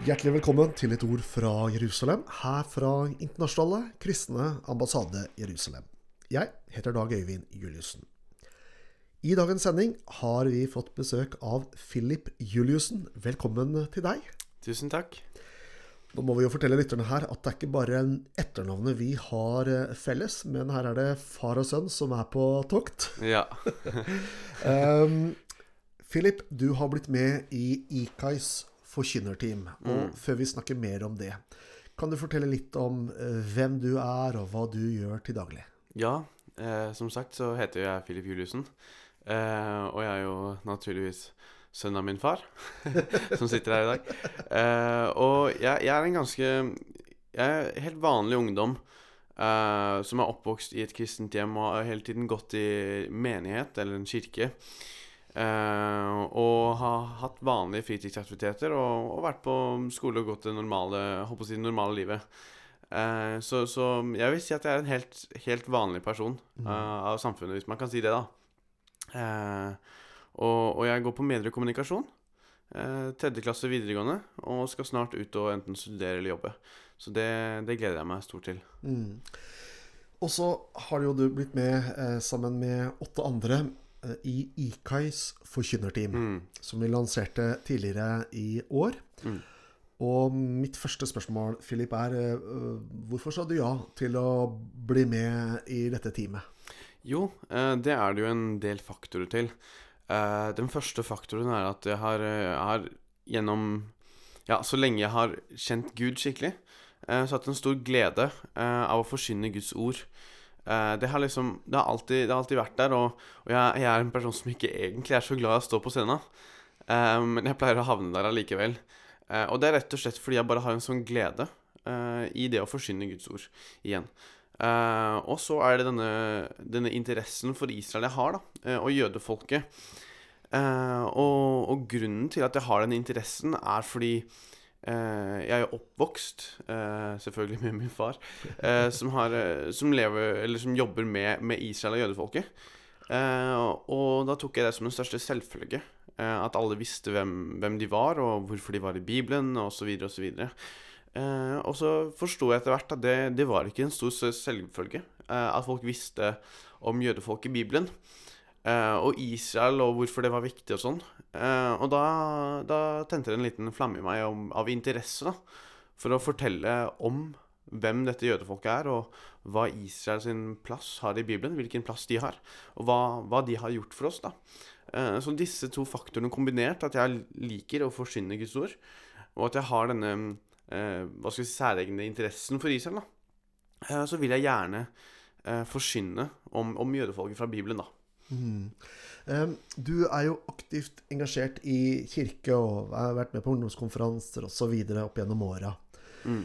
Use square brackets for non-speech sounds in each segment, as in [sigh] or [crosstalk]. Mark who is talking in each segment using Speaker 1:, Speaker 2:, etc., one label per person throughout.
Speaker 1: Hjertelig velkommen til et ord fra Jerusalem, her fra Internasjonale kristne ambassade Jerusalem. Jeg heter Dag Øyvind Juliussen. I dagens sending har vi fått besøk av Philip Juliussen. Velkommen til deg.
Speaker 2: Tusen takk.
Speaker 1: Nå må vi jo fortelle lytterne her at det er ikke bare etternavnet vi har eh, felles, men her er det far og sønn som er på tokt.
Speaker 2: Ja.
Speaker 1: Um, [laughs] Philip, du har blitt med i IKAIs forkynnerteam. Og
Speaker 2: Mm.
Speaker 1: før vi snakker mer om det, kan du fortelle litt om eh, hvem du er, og hva du gjør til daglig?
Speaker 2: ja eh, som sagt så heter jeg Filip Juliussen. Eh, og jeg er jo naturligvis sønnen av min far, [laughs] som sitter her i dag. Eh, og jeg, jeg er en ganske Jeg er helt vanlig ungdom eh, som er oppvokst i et kristent hjem og har hele tiden gått i menighet eller en kirke. Eh, og har hatt vanlige fritidsaktiviteter og, og vært på skole og gått det normale, håper det normale livet. Uh, så, så jeg vil si at jeg er en helt, helt vanlig person uh, av samfunnet, hvis man kan si det, da. Og, og jeg går på mediekommunikasjon. Uh, tredje klasse videregående, og skal snart ut og enten studere eller jobbe. Så det, det gleder jeg meg stort til.
Speaker 1: Mm. Og så har jo du blitt med eh, sammen med åtte andre i IKAIs forkynnerteam,
Speaker 2: Mm.
Speaker 1: som vi lanserte tidligere i år.
Speaker 2: Mm.
Speaker 1: Og mitt første spørsmål, Philip, er eh, hvorfor sa du ja til å bli med i dette teamet?
Speaker 2: Jo, eh, det er det jo en del faktorer til. Eh, den første faktoren er at jeg har, eh, jeg har gjennom Ja, så lenge jeg har kjent Gud skikkelig, så har jeg hatt en stor glede eh, av å forsyne Guds ord. Eh, det har liksom Det har alltid, det har alltid vært der, og, og jeg, jeg er en person som ikke egentlig er så glad i å stå på scenen. Eh, men jeg pleier å havne der allikevel. Uh, og det er rett og slett fordi jeg bare har en sånn glede uh, i det å forsyne Guds ord igjen. Og så er det denne, denne interessen for Israel jeg har, da, og jødefolket. Og, og grunnen til at jeg har den interessen, er fordi jeg er oppvokst, eh, selvfølgelig med min far, eh, som, har, eh, som, lever, som jobber med, med Israel og jødefolket. Eh, og da tok jeg det som den største selvfølge. eh, at alle visste hvem, hvem de var, og hvorfor de var i Bibelen, osv. osv. Eh, og så forsto jeg etter hvert at det, det var ikke en stor selvfølge eh, at folk visste om jødefolk i Bibelen. Eh, og Israel, og hvorfor det var viktig og sånn. Eh, og da, da tente det en liten flamme i meg om, av interesse da, for å fortelle om hvem dette jødefolket er, og hva Israels plass har i Bibelen, hvilken plass de har, og hva, hva de har gjort for oss. da. Eh, så disse to faktorene kombinert, at jeg liker å forsyne Guds ord, og at jeg har denne hva skal vi si, særegne interessen for Israel, da, så vil jeg gjerne forkynne om, om jødefolket fra Bibelen, da.
Speaker 1: Mm. Um, du er jo aktivt engasjert i kirke og har vært med på ungdomskonferanser osv. opp gjennom åra.
Speaker 2: Mm.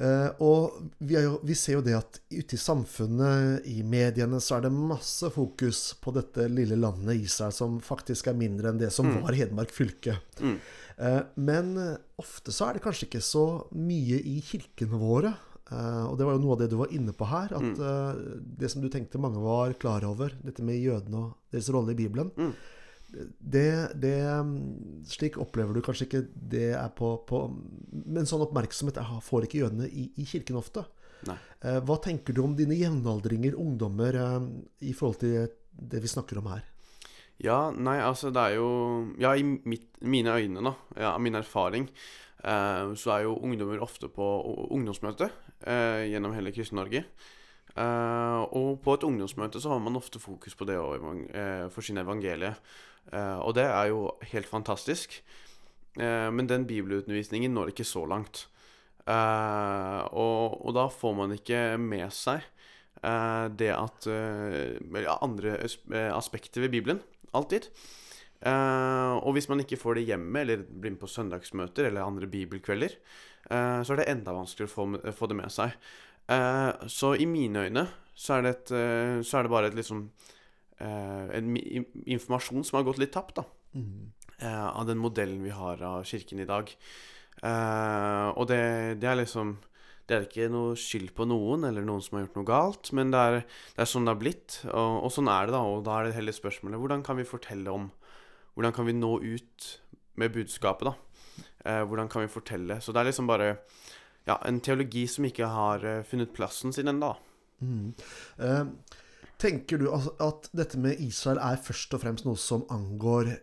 Speaker 1: Uh, og vi, jo, vi ser jo det at ute i samfunnet, i mediene, så er det masse fokus på dette lille landet Israel, som faktisk er mindre enn det som
Speaker 2: Mm.
Speaker 1: var Hedmark fylke.
Speaker 2: Mm.
Speaker 1: Uh, men ofte så er det kanskje ikke så mye i kirkene våre. Uh, og det var jo noe av det du var inne på her. At
Speaker 2: Mm.
Speaker 1: uh, det som du tenkte mange var klar over, dette med jødene og deres rolle i Bibelen
Speaker 2: Mm.
Speaker 1: det, det Slik opplever du kanskje ikke det er på, på Men sånn oppmerksomhet eh, får ikke jødene i, i kirken ofte.
Speaker 2: Nei.
Speaker 1: Eh, hva tenker du om dine jevnaldringer, ungdommer, eh, i forhold til det vi snakker om her?
Speaker 2: Ja, nei, altså det er jo Ja, i mitt, mine øyne, da, ja, av min erfaring, eh, så er jo ungdommer ofte på ungdomsmøte eh, gjennom hele Kristen-Norge. Eh, og på et ungdomsmøte så har man ofte fokus på det sin eh, forsyne evangeliet. Eh, og det er jo helt fantastisk. Eh, men den bibelundervisningen når ikke så langt. Eh, og, og da får man ikke med seg eh, det at eh, ja, Andre eh, aspekter ved Bibelen. Alltid. Eh, og hvis man ikke får det hjemme, eller blir med på søndagsmøter eller andre bibelkvelder, eh, så er det enda vanskeligere å få, få det med seg. Eh, så i mine øyne så er det, et, eh, så er det bare et liksom eh, en informasjon som har gått litt tapt, da.
Speaker 1: Mm.
Speaker 2: eh, av den modellen vi har av kirken i dag. Eh, og det, det er liksom Det er ikke noe skyld på noen eller noen som har gjort noe galt, men det er, det er sånn det har blitt, og, og sånn er det, da. Og da er det heller spørsmålet hvordan kan vi fortelle om Hvordan kan vi nå ut med budskapet, da? Eh, hvordan kan vi fortelle? Så det er liksom bare ja, en teologi som ikke har eh, funnet plassen sin ennå.
Speaker 1: Mm. Eh, tenker du altså at dette med Israel er først og fremst noe som angår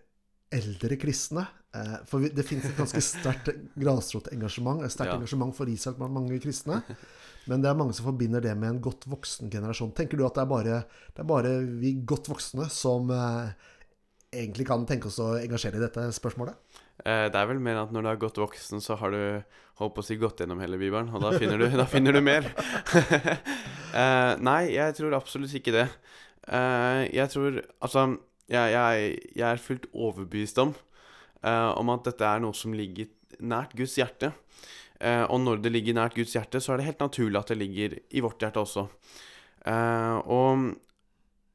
Speaker 1: eldre kristne? Eh, for det finnes et ganske [laughs] sterkt grasrotengasjement, et sterkt
Speaker 2: Ja.
Speaker 1: engasjement for Israel blant mange kristne. Men det er mange som forbinder det med en godt voksen generasjon. Tenker du at det er bare, det er bare vi godt voksne som eh, egentlig kan tenke oss å engasjere i dette spørsmålet?
Speaker 2: Eh, det er vel mer at når du er godt voksen, så har du holdt på å si gått gjennom hele Bibelen, og da finner du, da finner du mer. [laughs] eh, nei, jeg tror absolutt ikke det. Eh, jeg tror Altså, jeg, jeg, jeg er fullt overbevist om eh, om at dette er noe som ligger nært Guds hjerte. Eh, og når det ligger nært Guds hjerte, så er det helt naturlig at det ligger i vårt hjerte også. Eh, og,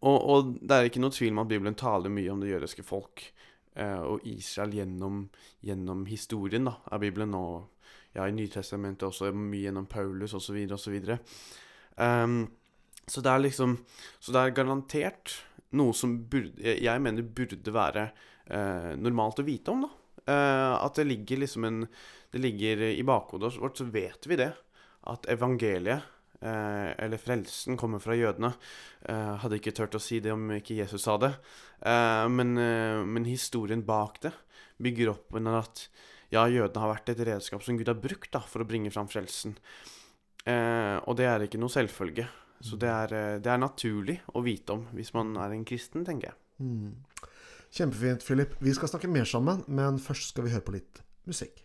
Speaker 2: og, og det er ikke noe tvil om at Bibelen taler mye om det jødiske folk og Israel gjennom, gjennom historien da, av Bibelen. Og ja, i Nytestamentet også mye gjennom Paulus osv. osv. Um, så det er liksom Så det er garantert noe som burde, jeg mener burde være eh, normalt å vite om, da. Uh, at det ligger liksom en Det ligger i bakhodet vårt, så vet vi det. At evangeliet, eh, eller frelsen, kommer fra jødene. Eh, hadde ikke turt å si det om ikke Jesus sa det. Eh, men, eh, men historien bak det bygger opp under at ja, jødene har vært et redskap som Gud har brukt da, for å bringe fram frelsen. Eh, og det er ikke noe selvfølge. Så det er, eh, det er naturlig å vite om hvis man er en kristen, tenker jeg.
Speaker 1: Mm. Kjempefint, Philip. Vi skal snakke mer sammen, men først skal vi høre på litt musikk.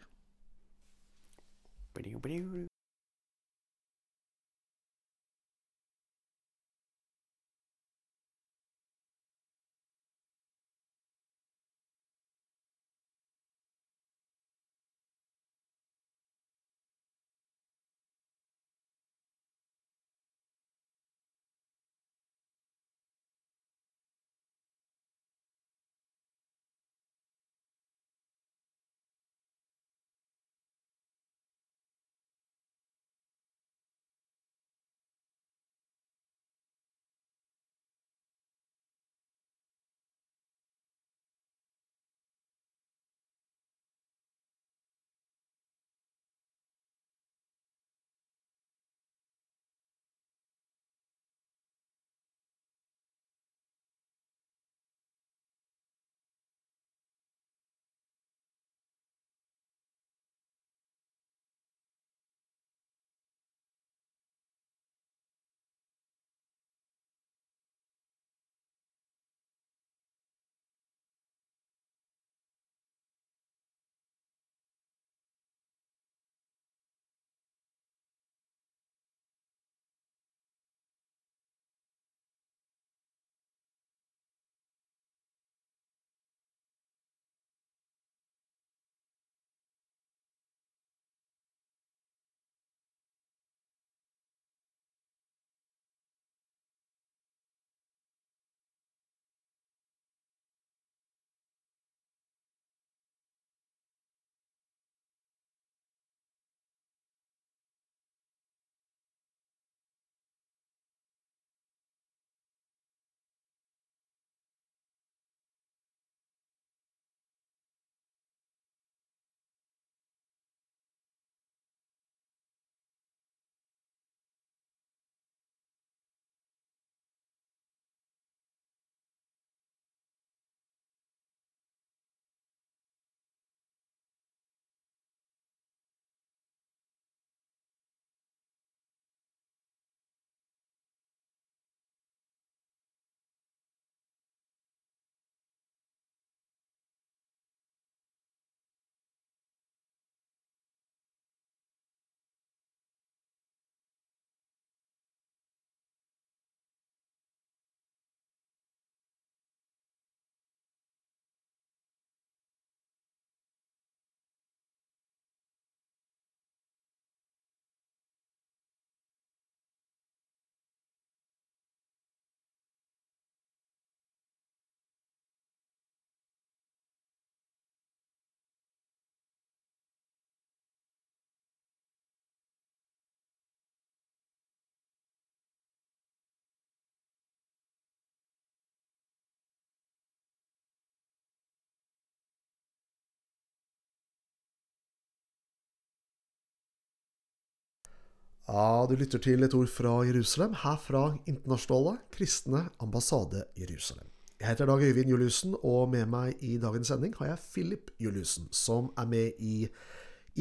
Speaker 1: Ja, du lytter til et ord fra Jerusalem, her fra Internasjonale kristne ambassade Jerusalem. Jeg heter Dag Øyvind Juliussen, og med meg i dagens sending har jeg Philip Juliussen, som er med i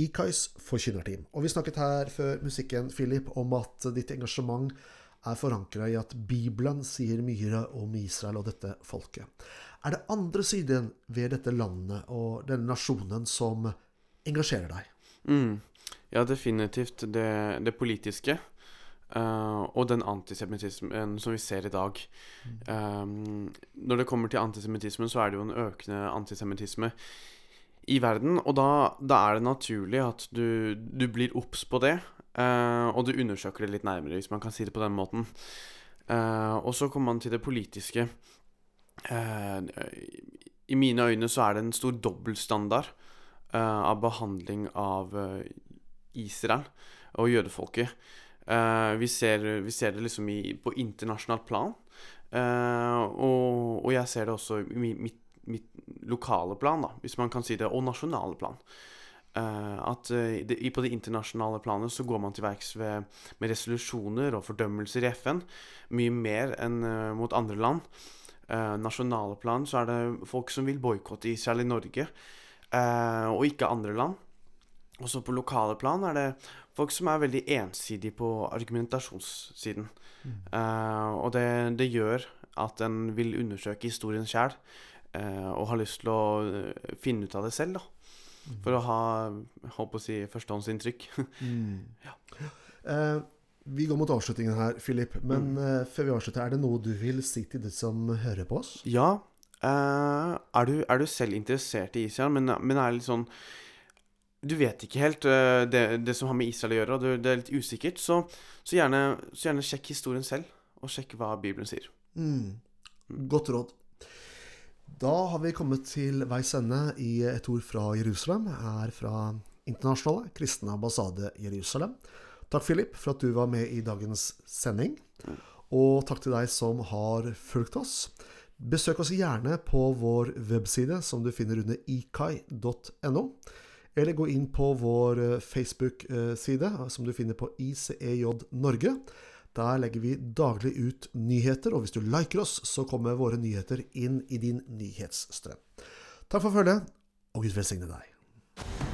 Speaker 1: IKAIs forkynnerteam. Og vi snakket her før musikken, Philip, om at ditt engasjement er forankra i at Bibelen sier mye om Israel og dette folket. Er det andre siden ved dette landet og denne nasjonen som engasjerer deg?
Speaker 2: Mm. Ja, definitivt det, det politiske. Uh, og den antisemittismen som vi ser i dag. Um, når det kommer til antisemittismen, så er det jo en økende antisemittisme i verden. Og da, da, er det naturlig at du, du blir obs på det, uh, og du undersøker det litt nærmere, hvis man kan si det på den måten. Uh, og så kommer man til det politiske. I mine øyne så er det en stor dobbeltstandard av behandling av Israel og jødefolket. Uh, vi, ser, vi, ser, det liksom i, på internasjonalt plan. Uh, og, og, jeg ser det også i mitt, mitt, lokale plan, da, hvis man kan si det, og nasjonale plan. Uh, at det, på det internasjonale planet så går man til verks med resolusjoner og fordømmelser i FN. Mye mer enn mot andre land. nasjonale plan så er det folk som vil boikotte Israel i Norge, og ikke andre land. Også på lokale plan er det folk som er veldig ensidige på argumentasjonssiden. Mm. Uh, og det, det, gjør at en vil undersøke historien sjæl, uh, eh, og har lyst til å eh, finne ut av det selv, da. Mm. For å ha holdt på å si førstehåndsinntrykk. [laughs] mm.
Speaker 1: ja. uh, vi går mot avslutningen her, Philip. Men mm. før vi avslutter, er det noe du vil si til de som hører på oss?
Speaker 2: Ja. er, du, er, du, selv interessert i Israel, men, men er litt sånn du vet ikke helt uh, det, det, som har med Israel å gjøre, og det, er litt usikkert, så, så, gjerne, så, gjerne, sjekk historien selv, og sjekk hva Bibelen sier.
Speaker 1: Mm. Godt råd. Da har vi kommet til veis ende i et ord fra Jerusalem, her fra Internasjonale kristne ambassade Jerusalem. Takk, Philip, for at du var med i dagens sending. Og takk til deg som har fulgt oss. Besøk oss gjerne på vår webside, som du finner under ikai.no. Eller gå inn på vår eh, Facebook-side, eh, som du finner på ICEJ Norge. Der legger vi daglig ut nyheter, og hvis du liker oss, så kommer våre nyheter inn i din nyhetsstrøm. Takk for følget, og Gud velsigne deg.